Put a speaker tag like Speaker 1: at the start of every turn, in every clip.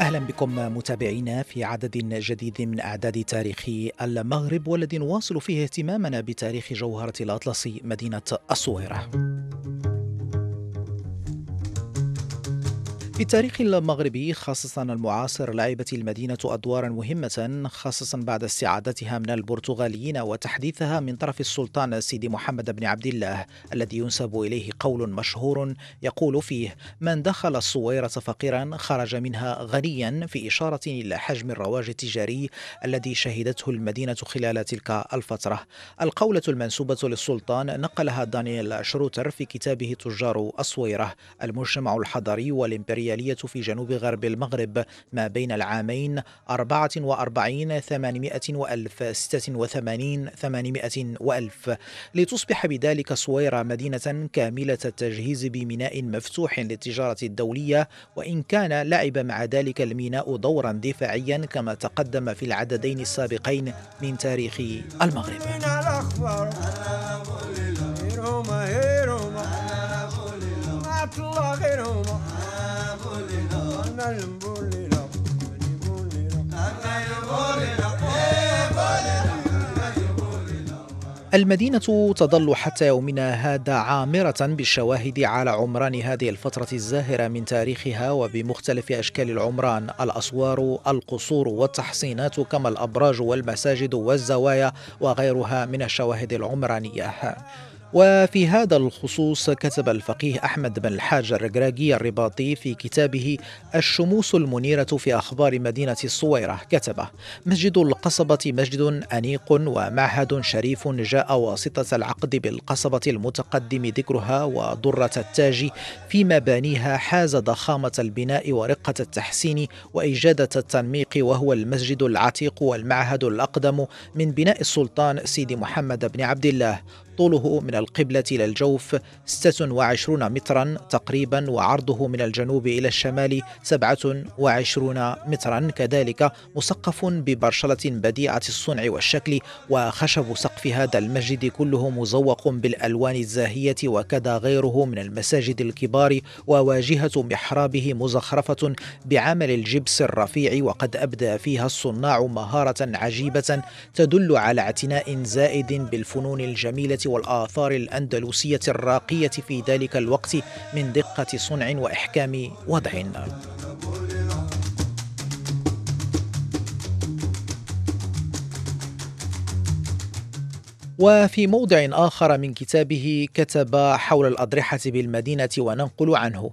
Speaker 1: أهلا بكم متابعينا في عدد جديد من أعداد تاريخ المغرب والذي نواصل فيه اهتمامنا بتاريخ جوهرة الاطلس مدينة الصويرة. في التاريخ المغربي خاصة المعاصر لعبت المدينة أدوارا مهمة خاصة بعد استعادتها من البرتغاليين وتحديثها من طرف السلطان سيدي محمد بن عبد الله الذي ينسب إليه قول مشهور يقول فيه من دخل الصويرة فقيرا خرج منها غنيا في إشارة إلى حجم الرواج التجاري الذي شهدته المدينة خلال تلك الفترة القولة المنسوبة للسلطان نقلها دانيال شروتر في كتابه تجار الصويرة المجتمع الحضري والإمبريالي. الإمبريالية في جنوب غرب المغرب ما بين العامين 44 800 وألف 86 800 وألف. لتصبح بذلك صويرة مدينة كاملة التجهيز بميناء مفتوح للتجارة الدولية وإن كان لعب مع ذلك الميناء دورا دفاعيا كما تقدم في العددين السابقين من تاريخ المغرب. المدينة تظل حتى يومنا هذا عامرة بالشواهد على عمران هذه الفترة الزاهرة من تاريخها وبمختلف أشكال العمران. الأسوار القصور والتحصينات كما الأبراج والمساجد والزوايا وغيرها من الشواهد العمرانية. وفي هذا الخصوص كتب الفقيه أحمد بن الحاج الرقراقي الرباطي في كتابه الشموس المنيرة في أخبار مدينة الصويرة كتب مسجد القصبة مسجد أنيق ومعهد شريف جاء واسطة العقد بالقصبة المتقدم ذكرها وضرة التاج في مبانيها حاز ضخامة البناء ورقة التحسين وإجادة التنميق وهو المسجد العتيق والمعهد الأقدم من بناء السلطان سيدي محمد بن عبد الله. طوله من القبلة إلى الجوف 26 مترا تقريبا وعرضه من الجنوب إلى الشمال 27 مترا. كذلك مسقف ببرشلة بديعة الصنع والشكل وخشب سقف هذا المسجد كله مزوق بالألوان الزاهية وكذا غيره من المساجد الكبار وواجهة محرابه مزخرفة بعمل الجبس الرفيع. وقد أبدى فيها الصناع مهارة عجيبة تدل على اعتناء زائد بالفنون الجميلة والآثار الأندلسية الراقية في ذلك الوقت من دقة صنع وإحكام وضع. وفي موضع آخر من كتابه كتب حول الأضرحة بالمدينة وننقل عنه.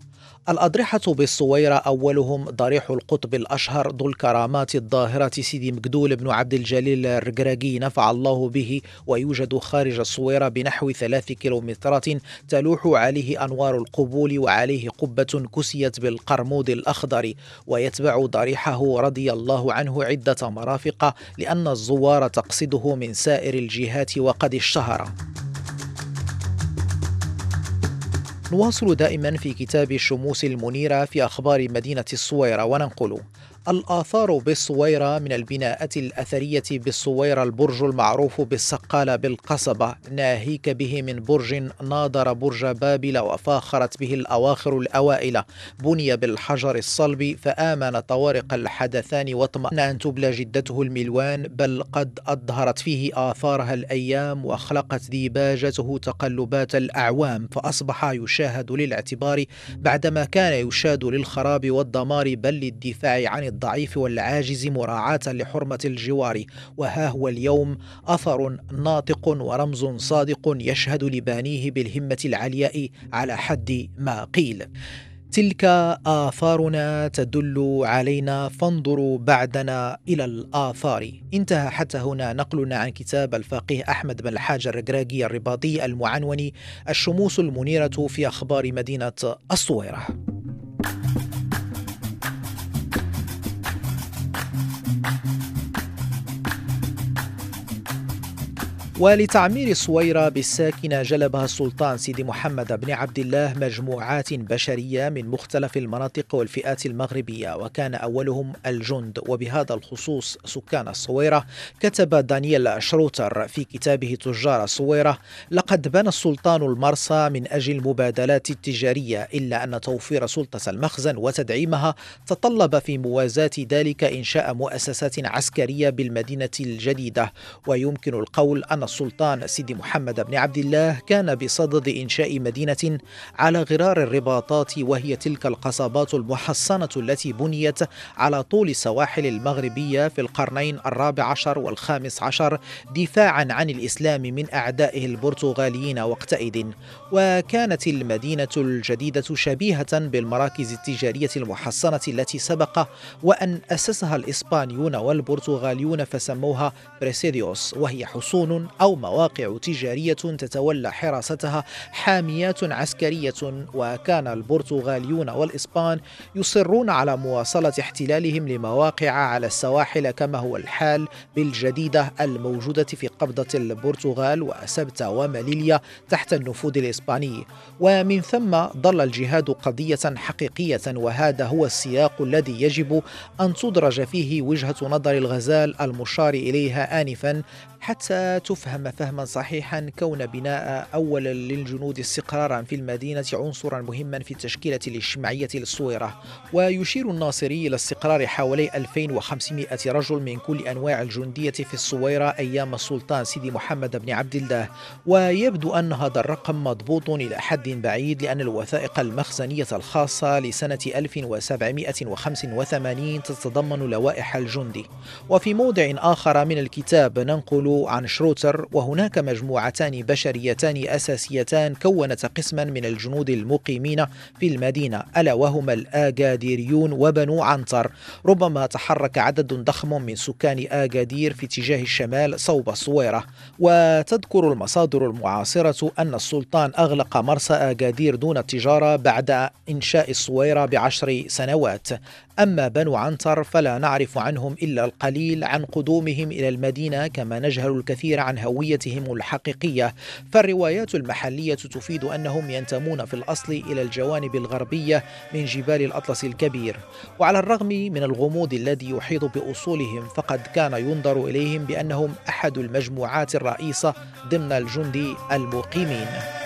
Speaker 1: الأضرحة بالصويرة أولهم ضريح القطب الأشهر ذو الكرامات الظاهرة سيدي مقدول بن عبد الجليل الرقراقي نفع الله به ويوجد خارج الصويرة بنحو ثلاث كيلومترات تلوح عليه أنوار القبول وعليه قبة كسيت بالقرمود الأخضر ويتبع ضريحه رضي الله عنه عدة مرافق لأن الزوار تقصده من سائر الجهات وقد اشتهر. نواصل دائما في كتاب الشموس المنيرة في أخبار مدينة الصويرة وننقل. الآثار بالصويرة من البناءات الأثرية بالصويرة البرج المعروف بالسقالة بالقصبة. ناهيك به من برج ناظر برج بابل وفاخرت به الأواخر الأوائل. بني بالحجر الصلب فآمن طوارق الحدثان واطمأن أن تبلى جدته الملوان بل قد أظهرت فيه آثارها الأيام وأخلقت ديباجته تقلبات الأعوام. فأصبح يشاهد للاعتبار بعدما كان يشاد للخراب والدمار بل للدفاع عن الضعيف والعاجز مراعاة لحرمة الجوار. وها هو اليوم أثر ناطق ورمز صادق يشهد لبانيه بالهمة العلياء على حد ما قيل. تلك آثارنا تدل علينا فانظروا بعدنا إلى الآثار. انتهى حتى هنا نقلنا عن كتاب الفقيه أحمد بن الحاج الرقراقي الرباطي المعنون الشموس المنيرة في أخبار مدينة الصويرة. ولتعمير الصويرة بالساكنة جلبها السلطان سيدي محمد بن عبد الله مجموعات بشرية من مختلف المناطق والفئات المغربية وكان أولهم الجند. وبهذا الخصوص سكان الصويرة كتب دانييل شروتر في كتابه تجار الصويرة لقد بنى السلطان المرسى من أجل المبادلات التجارية إلا أن توفير سلطة المخزن وتدعيمها تطلب في موازاة ذلك إنشاء مؤسسات عسكرية بالمدينة الجديدة. ويمكن القول أن السلطان سيدي محمد بن عبد الله كان بصدد إنشاء مدينة على غرار الرباطات وهي تلك القصبات المحصنة التي بنيت على طول السواحل المغربية في القرنين الرابع عشر والخامس عشر دفاعا عن الإسلام من أعدائه البرتغاليين وقتئذ. وكانت المدينة الجديدة شبيهة بالمراكز التجارية المحصنة التي سبق وأن أسسها الإسبانيون والبرتغاليون فسموها بريسيديوس وهي حصون أو مواقع تجارية تتولى حراستها حاميات عسكرية وكان البرتغاليون والإسبان يصرون على مواصلة احتلالهم لمواقع على السواحل كما هو الحال بالجديدة الموجودة في قبضة البرتغال وسبتة وماليليا تحت النفوذ الإسباني. ومن ثم ظل الجهاد قضية حقيقية وهذا هو السياق الذي يجب أن تدرج فيه وجهة نظر الغزال المشار إليها آنفا حتى تفهم فهما صحيحا كون بناء أولا للجنود استقرارا في المدينة عنصرا مهما في التشكيلة الاجتماعية للصويرة ويشير الناصري إلى استقرار حوالي 2500 رجل من كل أنواع الجندية في الصويرة أيام السلطان سيدي محمد بن عبد الله. ويبدو أن هذا الرقم مضبوط إلى حد بعيد لأن الوثائق المخزنية الخاصة لسنة 1785 تتضمن لوائح الجندي. وفي موضع آخر من الكتاب ننقل عن شروتر وهناك مجموعتان بشريتان أساسيتان كونتا قسما من الجنود المقيمين في المدينة ألا وهما الآجاديريون وبنو عنتر. ربما تحرك عدد ضخم من سكان آجادير في اتجاه الشمال صوب الصويرة وتذكر المصادر المعاصرة أن السلطان أغلق مرسى آجادير دون التجارة بعد إنشاء الصويرة بعشر سنوات. أما بنو عنتر فلا نعرف عنهم إلا القليل عن قدومهم إلى المدينة كما نجهل الكثير عن هويتهم الحقيقية. فالروايات المحلية تفيد أنهم ينتمون في الأصل إلى الجوانب الغربية من جبال الأطلس الكبير. وعلى الرغم من الغموض الذي يحيط بأصولهم فقد كان ينظر إليهم بأنهم أحد المجموعات الرئيسة ضمن الجند المقيمين.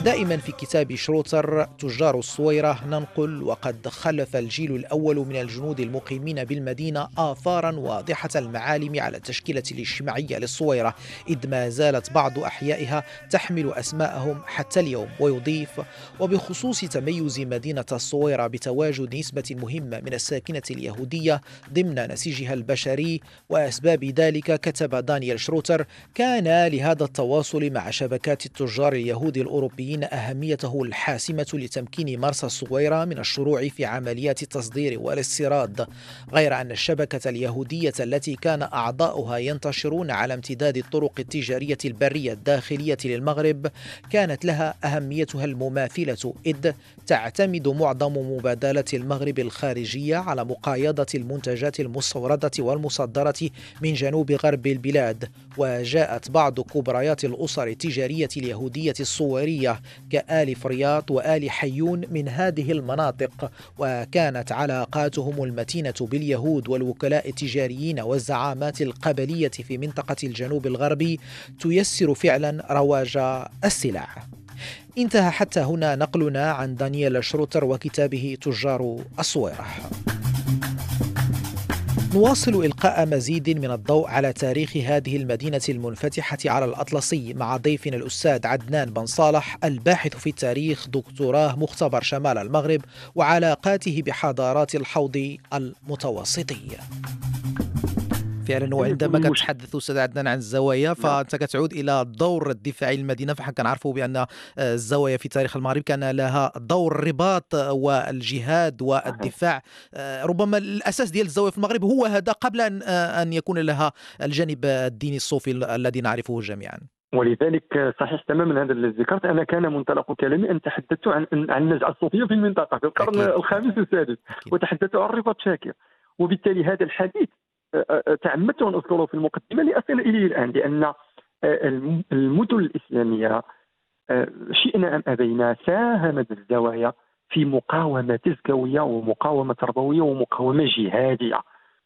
Speaker 1: ودائما في كتاب شروتر تجار الصويرة ننقل وقد خلف الجيل الأول من الجنود المقيمين بالمدينة آثارا واضحة المعالم على التشكيلة الاجتماعية للصويرة إذ ما زالت بعض أحيائها تحمل أسماءهم حتى اليوم ويضيف وبخصوص تميز مدينة الصويرة بتواجد نسبة مهمة من الساكنة اليهودية ضمن نسيجها البشري وأسباب ذلك كتب دانيال شروتر كان لهذا التواصل مع شبكات التجار اليهود الأوروبيين الأوروبيين أهميته الحاسمة لتمكين مرسى الصغيرة من الشروع في عمليات التصدير والاستيراد غير أن الشبكة اليهودية التي كان أعضاؤها ينتشرون على امتداد الطرق التجارية البرية الداخلية للمغرب كانت لها أهميتها المماثلة إذ تعتمد معظم مبادلة المغرب الخارجية على مقايضة المنتجات المستوردة والمصدرة من جنوب غرب البلاد. وجاءت بعض كبريات الأسر التجارية اليهودية الصورية كآل فرياط وآل حيون من هذه المناطق وكانت علاقاتهم المتينة باليهود والوكلاء التجاريين والزعامات القبلية في منطقة الجنوب الغربي تيسر فعلا رواج السلع. انتهى حتى هنا نقلنا عن دانييل شروتر وكتابه تجار الصويرة نواصل إلقاء مزيد من الضوء على تاريخ هذه المدينة المنفتحة على الأطلسي مع ضيفنا الأستاذ عدنان بن صالح الباحث في التاريخ دكتوراه مختبر شمال المغرب وعلاقاته بحضارات الحوض المتوسطي. فعلا وعندما كتحدث أستاذ عدنان عن الزوايا نعم. فانت كتعود إلى الدور الدفاعي للمدينه فحنا كنعرفوا بأن آه، الزوايا في تاريخ المغرب كان لها دور الرباط والجهاد والدفاع آه، ربما الأساس ديال الزوايا في المغرب هو هذا قبل أن آه، أن يكون لها الجانب الديني الصوفي الذي نعرفه جميعا
Speaker 2: ولذلك صحيح تماما هذا الذي ذكرت أنا كان منطلق كلامي أن تحدثت عن عن النزعة الصوفية في المنطقة في القرن
Speaker 1: أكيد.
Speaker 2: الخامس والسادس. وتحدثت عن رباط شاكر وبالتالي هذا الحديث آه، آه، تعمدت ان اذكره في المقدمة لاصل اليه الآن لأن آه، الم- المدن الإسلامية آه، شئنا أم أبينا ساهمت الزوايا في مقاومة تزكويه ومقاومة تربويه ومقاومة جهادية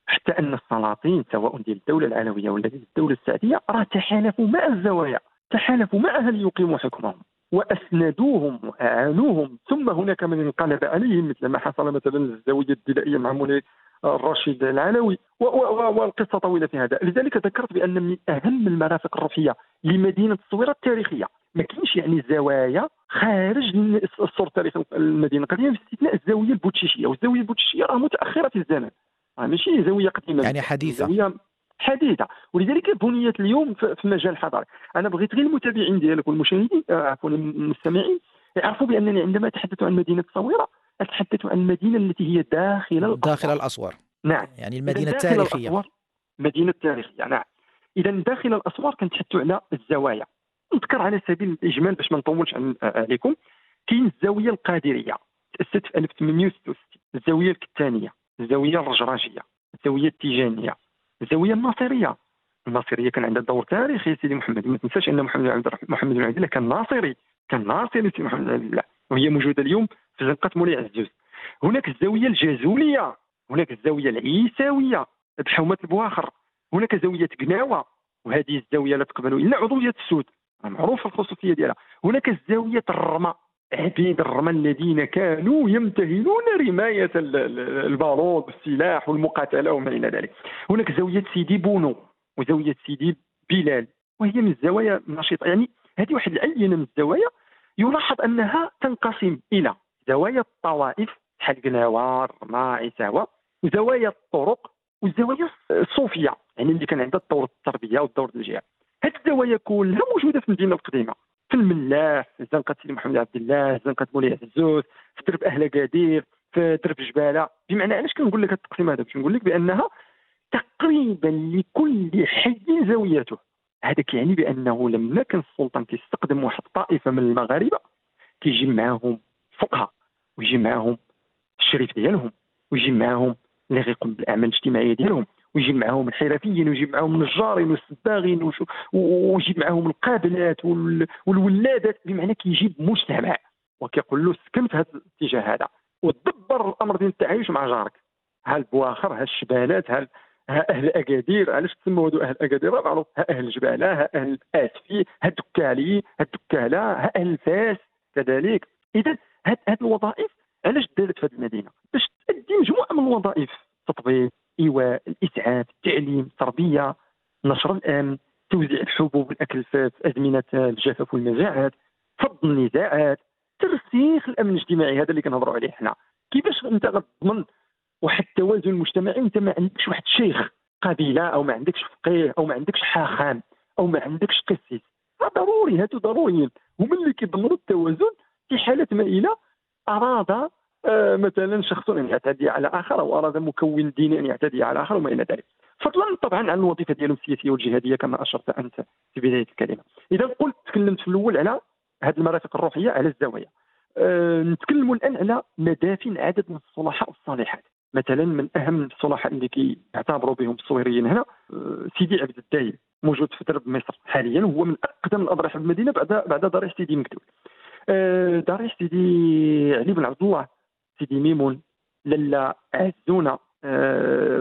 Speaker 2: حتى أن السلاطين سواء ديال الدولة العلوية ولا ديال الدولة السعديه راه تحالفوا مع الزوايا تحالفوا معها ليقيموا حكمهم وأسندوهم وأعانوهم ثم هناك من انقلب عليهم مثل ما حصل مثلا الزاويه الدلائية مع مولاي الرشيد العلوي والقصة طويلة في هذا. لذلك ذكرت بأن من أهم المرافق الروحيه لمدينة التصويره التاريخية. ما كاينش يعني زوايا خارج من السور التاريخي المدينة. القديمه باستثناء الزاوية البوتشيشية. والزاوية البوتشيشية راه متأخرة في الزمن. راه ماشي زاوية قديمة.
Speaker 1: يعني حديثة.
Speaker 2: زاوية حديثة. ولذلك بنيت اليوم في مجال الحضاري أنا بغيت غير المتابعين ديالك والمشاهدين آه، عفوا المستمعين يعرفوا بأنني عندما أتحدث عن مدينة التصويره أتحدث عن المدينة التي هي داخل الأسوار.
Speaker 1: داخل الأسوار.
Speaker 2: نعم.
Speaker 1: يعني المدينة التاريخية.
Speaker 2: الأسوار مدينة تاريخية نعم. إذا داخل الأسوار كنتحدثوا على الزوايا. نذكر على سبيل الإجمال باش ما نطولش عليكم. كاين الزاوية القادرية تأسست في 1866 الزاوية الكتانية الزاوية الرجراجية الزاوية التيجانية الزاوية الناصرية. الناصرية كان عندها دور تاريخي يا سيدي محمد. ما تنساش أن محمد بن عبد الرحمن محمد بن عبد الله كان ناصري كان ناصري سيدي محمد بن عبد الله وهي موجودة اليوم في زنقة مولاي عزوز هناك الزاوية الجازولية هناك الزاوية العيساوية بحومة البواخر هناك زاوية كناوة وهذه الزاوية لا تقبل إلا عضوية السود معروفه الخصوصية ديالها. هناك الزاوية الرمى عبيد الرمى الذين كانوا يمتهنون ال- البارود والسلاح والمقاتلة وما إلى ذلك. هناك زاوية سيدي بونو وزاوية سيدي بلال وهي من الزوايا النشيطة. يعني هذه واحد العينة من الزوايا يلاحظ أنها تنقسم إلى زوايا الطوائف بحال قناوه عيساوه وزوايا الطرق والزوايا الصوفيه يعني اللي كان عندها الدور التربية والدور الجهاد هذه الزوايا كلها موجودة في المدينة القديمة. في الملاح في زنقه سيدي محمد عبد الله زنقه مولاي عزوز في درب أهل قادير في درب جبالة. بمعنى علاش كنقول لك التقسيم هذا؟ باش نقول لك بأنها تقريبا لكل حي زاويته. هذا كيعني بأنه لما كان السلطان كيستقدم واحد الطائفة من المغاربة كيجي معاهم فقهاء ويجي معاهم الشريف ديالهم ويجي معاهم اللي غيقوم بالاعمال الاجتماعية ديالهم ويجي معاهم الحرفيين ويجي معاهم النجارين والسباغين وشو- و- ويجي معاهم القابلات وال- والولادات بمعنى كيجيب مجتمع وكيقول له سكن في هذا الاتجاه هذا ودبر الأمر ديال التعايش مع جارك. ها البواخر ها الشبالات ها ها أهل أكادير علاش تسموا هذو أهل أكادير؟ راه معروف ها أهل الجبالة ها أهل الاسفي ها الدكالي ها الدكالة ها أهل فاس كذلك. اذا هاد الوظائف علاش دارت في هذه المدينة؟ باش تؤدي مجموعة من الوظائف التطبيب إيواء الإسعاف التعليم التربيه نشر الأمن توزيع الحبوب والاكل في أزمنة الجفاف والمجاعات فض النزاعات ترسيخ الأمن الاجتماعي هذا اللي كنهضروا عليه حنا. كيفاش أنت غتضمن واحد التوازن مجتمعي؟ وانت ما عندكش واحد شيخ قبيلة أو ما عندكش فقيه أو ما عندكش حاخام أو ما عندكش قسيس. ضروري هادو ضروريين. هما اللي كيضمنوا التوازن في حاله ما إلى أراد آه، مثلا شخص أن يعتدي على آخر أو أراد مكون ديني أن يعتدي على آخر وما إلى ذلك. فضلا طبعا عن الوظيفة ديالهم السياسية والجهادية كما أشرت أنت في بداية الكلمة. اذا قلت تكلمت في الأول على هذه المرافق الروحية على الزوايا. أه الآن على مدافن عدد من الصلحاء والصالحات. مثلا من أهم الصلحاء اللي كيعتبروا بهم الصويريين هنا أه سيدي عبد الدايم موجود في درب مصر حاليا هو من أقدم الأضرحة بالمدينة بعد بعد ضريح سيدي مكتوب أه ضريح سيدي علي بن عبد الله سيدي ميمون لالا عزونا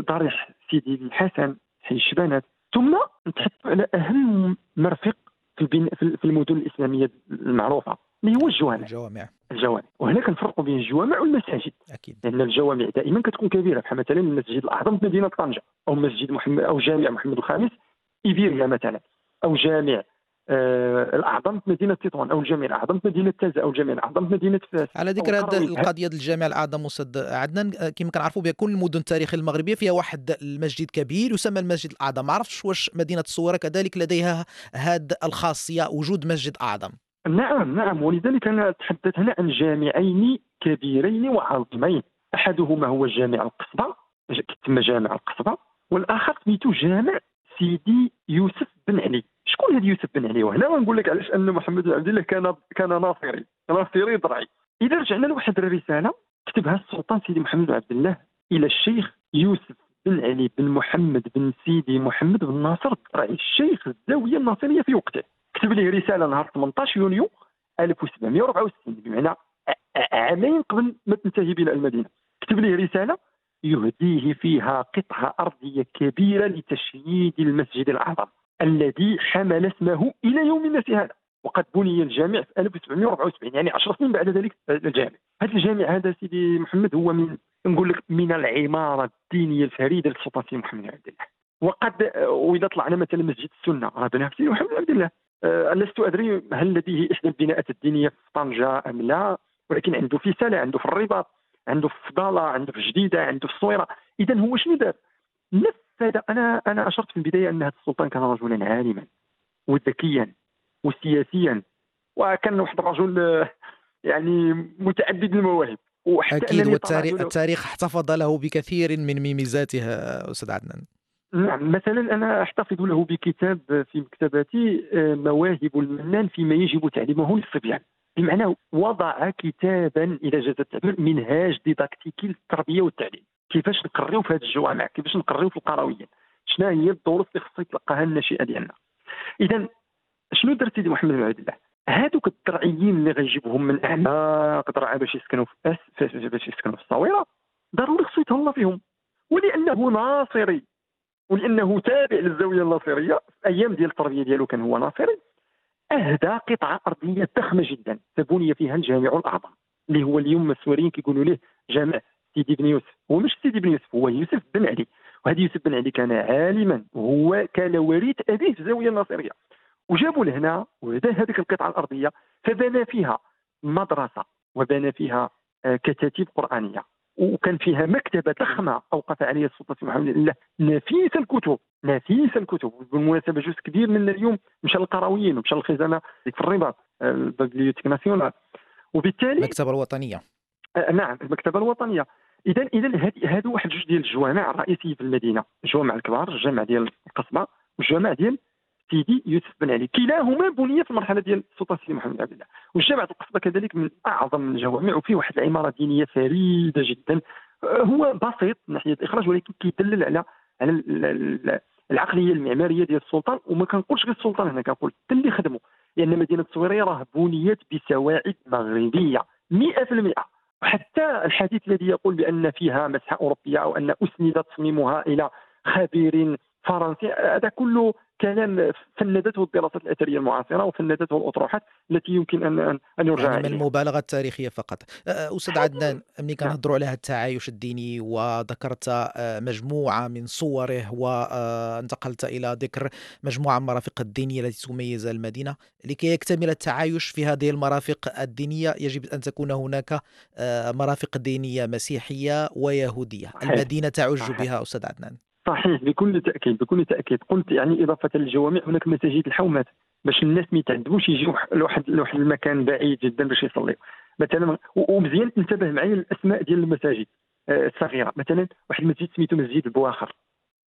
Speaker 2: ضريح سيدي الحسن حي الشبانات ثم نتحدث على أهم مرفق في في المدن الإسلامية المعروفة اللي هو الجوامع.
Speaker 1: الجوامع.
Speaker 2: الجوامع. وهنا كنفرقوا بين الجوامع والمساجد.
Speaker 1: أكيد.
Speaker 2: لأن الجوامع دائما كتكون كبيرة بحال مثلا المسجد الأعظم في مدينة طنجة أو مسجد محمد أو جامع محمد الخامس ايبيريا مثلا أو جامع آه الاعظم في مدينة تطوان أو الجامع الاعظم في مدينة تازا أو الجامع الاعظم في مدينه فاس
Speaker 1: على ذكر. القضية الجامع الأعظم مسد عدنان آه، كما كنعرفوا بها كل المدن التاريخيه المغربية فيها واحد المسجد كبير يسمى المسجد الأعظم. ما عرفتش واش مدينة الصويره كذلك لديها هذه الخاصية وجود مسجد أعظم.
Speaker 2: نعم نعم. ولذلك أنا اتحدث هنا عن جامعين كبيرين وعظيمين. أحدهما هو جامع القصبة تسمى جامع القصبة والآخر سميتو جامع سيدي يوسف بن علي. شكون هذا يوسف بن علي؟ وهنا غنقول لك علاش أن محمد بن عبد الله كان كان ناصري. ناصري ضرعي إذا رجعنا لواحد الرسالة كتبها السلطان سيدي محمد بن عبد الله إلى الشيخ يوسف بن علي بن محمد بن سيدي محمد بن ناصر. الضرعي الشيخ الزاوية الناصرية في وقته. كتب ليه رسالة نهار 18 يونيو 1764 بمعنى عامين قبل ما تنتهي بناء المدينة. كتب ليه رسالة يهديه فيها قطعة أرضية كبيرة لتشييد المسجد الأعظم. الذي حمل اسمه إلى يومنا هذا. وقد بني الجامع في 1774 يعني 10 سنين بعد ذلك الجامع. هذا الجامع هذا سيدي محمد هو من نقول لك من العمارة الدينية الفريدة للسلطان سيدي محمد عبد الله. وقد وإذا طلعنا مثلا مسجد السنة راه بناه سيدي محمد عبد الله. أه لست أدري هل لديه إحدى البناءات الدينية في طنجة أم لا ولكن عنده في سلا عنده في الرباط عنده في فضالة عنده في جديدة عنده في الصويره اذا هو شنو دار؟ نفذ أنا أنا أشرت في البداية أن هذا السلطان كان رجلا عالما وذكيا وسياسيا وكان واحد الرجل يعني متعدد المواهب
Speaker 1: وحتى أكيد والتاريخ التاريخ احتفظ له بكثير من ميزاتها أستاذ عدنان.
Speaker 2: نعم مثلا أنا أحتفظ له بكتاب في مكتبتي آه، مواهب المنان فيما يجب تعليمه للصبيان. بمعنى وضع كتابا اذا جاز التعبير منهاج ديداكتيكي للتربية والتعليم. كيفاش نقريو في هذه الجوامع كيفاش نقريو في القرويين؟ شنو هي الدروس اللي خصها يتلقاها الناشئة ديالنا؟ اذا شنو دار سيدي محمد بن عبد الله؟ هذوك الدرعيين اللي غيجيبهم من اعماق درعا باش يسكنوا في أس باش يسكنوا في الصويرة ضروري خصو يتهلا فيهم. ولأنه ناصري ولأنه تابع للزاوية الناصرية في أيام ديال التربية ديالو كان هو ناصري أهدى قطعة أرضية ضخمة جدا تبني فيها الجامع الأعظم اللي هو اليوم السوريين كيقولوا ليه جامع سيدي بن يوسف هو مش سيدي بن يوسف هو يوسف بن علي. وهذا يوسف بن علي كان عالما. وهو كان وريث أبيه في الزاويه الناصرية. وجابوا لهنا وهذا هذيك القطعة الأرضية فبنى فيها مدرسة وبنى فيها آه، كتاتيب قرآنية. وكان فيها مكتبة ضخمة أوقف عليها السلطة محمد. الله نفيس الكتب نفيس الكتب. بالمناسبة جزء كبير من اليوم مشى للقرويين ومشى للخزانة في الرباط آه، الببليوتيك ناسيونال. وبالتالي
Speaker 1: المكتبه الوطنية.
Speaker 2: آه نعم المكتبة الوطنية. اذا اذا هادو واحد جوج ديال الجوامع الرئيسية في المدينة. الجوامع الكبار الجامع ديال القصبة والجامع ديال سيدي يوسف بن علي. كلاهما بني في المرحلة ديال السلطان سيدي محمد عبد الله. والجامع القصبة كذلك من أعظم الجوامع وفيه واحد العمارة دينية فريدة جدا. آه، هو بسيط من ناحية الإخراج ولكن كيدلل على على العقلية المعمارية ديال السلطان. وما كنقولش غير السلطان هنا كنقول حتى اللي خدموا لأن مدينة التصويريه راه بنيت بسواعد مغربية. 100% وحتى الحديث الذي يقول بأن فيها مسحه أوروبية أو أن أسند تصميمها إلى خبير فرنسي هذا كله كلام فندته الدراسات الأثرية المعاصرة وفندته الأطروحات التي يمكن ان ان يرجع
Speaker 1: يعني من المبالغة التاريخية فقط. أستاذ عدنان ملي كنهضروا على هذا التعايش الديني وذكرت مجموعة من صوره وانتقلت إلى ذكر مجموعة من المرافق الدينية التي تميز المدينة. لكي يكتمل التعايش في هذه المرافق الدينية يجب أن تكون هناك مرافق دينية مسيحية ويهودية. المدينة تعج بها أستاذ عدنان.
Speaker 2: صحيح بكل تأكيد بكل تأكيد. قلت يعني إضافة للجوامع هناك مساجد الحومات باش الناس ما يتعذبوش يجيو لواحد لواحد المكان بعيد جدا باش يصليوا مثلا ومزيان تنتبه معايا الأسماء ديال المساجد آه، الصغيرة. مثلا واحد المسجد سميتو مسجد البواخر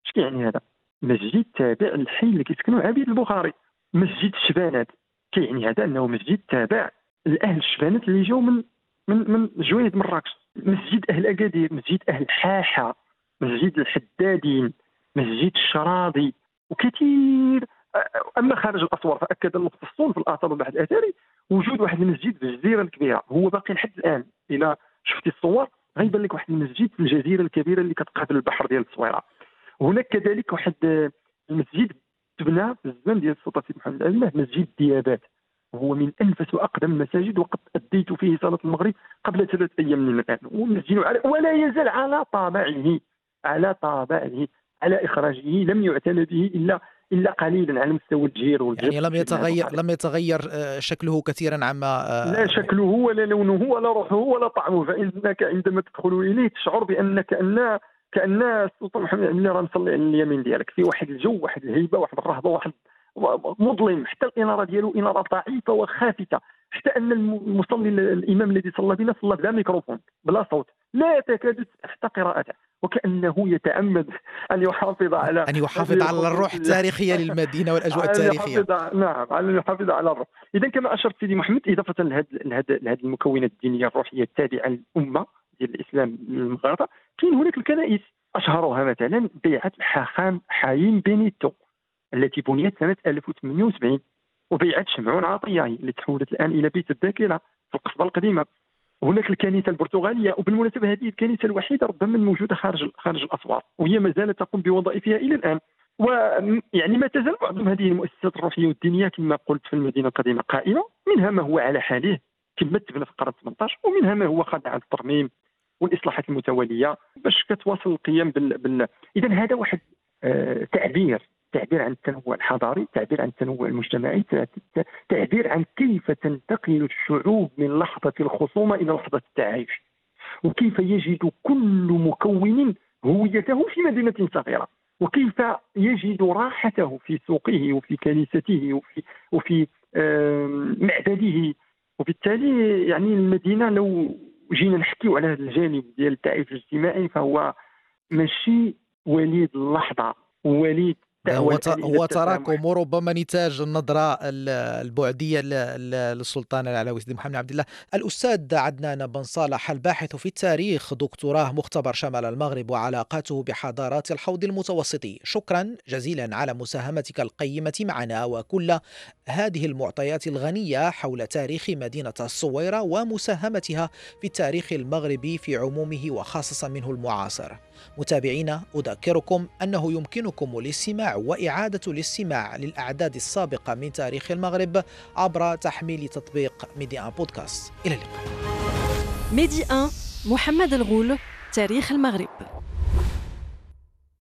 Speaker 2: اش كيعني هذا؟ مسجد تابع للحي اللي كيسكنوا عبيد البخاري. مسجد الشبانات. كيعني هذا أنه مسجد تابع لأهل الشبانات اللي جاوا من من من جويد مراكش. مسجد أهل اكادير مسجد أهل حاحة. مسجد الحدادين مسجد الشراضي وكثير أما خارج الأسوار فأكد المختصون في الآثار والبحث الاثري وجود واحد المسجد في الجزيره الكبيرة هو باقي لحد الآن. إلى شفتي الصور غيبان لك واحد المسجد في الجزيرة الكبيرة اللي كتقابل البحر ديال التصويره هناك كذلك واحد المسجد تبنى في الزمن ديال السلطة سيد محمد الله مسجد ديابات. هو من أنفس وأقدم المساجد وقد أديت فيه صلاة المغرب قبل ثلاث أيام من الآن. ومسجد ولا يزال على طابعه. على طابعه على إخراجه لم يعتنى به إلا إلا قليلا على مستوى الجير
Speaker 1: والجبر يعني لم يتغير لم يتغير آه، شكله كثيرا عما
Speaker 2: آه، لا شكله ولا لونه ولا روحه ولا طعمه فإنك عندما تدخل إليه تشعر بأنك كان كأن السلطان محمد بن راه مصلي على اليمين ديالك في واحد الجو واحد الهيبة واحد الرهبة واحد مظلم حتى الإنارة ديالو إنارة ضعيفة وخافتة حتى أن المصلي الإمام الذي صلى بنا صلى بلا ميكروفون بلا صوت لا تكاد حتى قراءته. وكأنه يتعمد أن يحافظ على
Speaker 1: أن يحافظ على الروح التاريخية للمدينة والأجواء التاريخية.
Speaker 2: نعم على أن يحافظ على الروح. اذا كما أشرت سيدي محمد إضافة لهذه المكونات الدينية الروحية التابعة للأمة ديال الإسلام المغاربة كاين هناك الكنائس. أشهرها مثلا بيعة الحاخام حايم بينيتو التي بنيت سنة 1078 وبيعة شمعون عطية اللي تحولت الآن إلى بيت الذاكرة في القصبة القديمة. هناك الكنيسة البرتغالية وبالمناسبة هذه الكنيسة الوحيدة ربما الموجودة خارج خارج الاسوار وهي ما زالت تقوم بوظائفها إلى الآن. ويعني ما تزال معظم هذه المؤسسات الروحية والدينية كما قلت في المدينة القديمة قائمة منها ما هو على حاله كما تبنى في القرن 18 ومنها ما هو خاضع عن الترميم والإصلاحات المتوالية باش كتواصل القيام بال, بال... اذا هذا واحد آه تعبير تعبير عن التنوع الحضاري تعبير عن التنوع المجتمعي تعبير عن كيف تنتقل الشعوب من لحظة الخصومة إلى لحظة التعايش. وكيف يجد كل مكون هويته في مدينة صغيرة. وكيف يجد راحته في سوقه وفي كنيسته وفي وفي معبده. وبالتالي يعني المدينة لو جينا نحكيو على هذا الجانب ديال التعايش الاجتماعي فهو ماشي وليد اللحظة وليد
Speaker 1: هو تراكم وربما نتاج النظرة البعدية للسلطان العلوي سيدي محمد عبد الله. الأستاذ عدنان بن صالح الباحث في التاريخ دكتوراه مختبر شمال المغرب وعلاقاته بحضارات الحوض المتوسطي شكرا جزيلا على مساهمتك القيمة معنا وكل هذه المعطيات الغنية حول تاريخ مدينة الصويرة ومساهمتها في التاريخ المغربي في عمومه وخاصة منه المعاصر. متابعينا أذكركم أنه يمكنكم الاستماع وإعادة الاستماع للأعداد السابقة من تاريخ المغرب عبر تحميل تطبيق Medi 1 بودكاست. إلى اللقاء.
Speaker 3: Medi 1 محمد الغول تاريخ المغرب.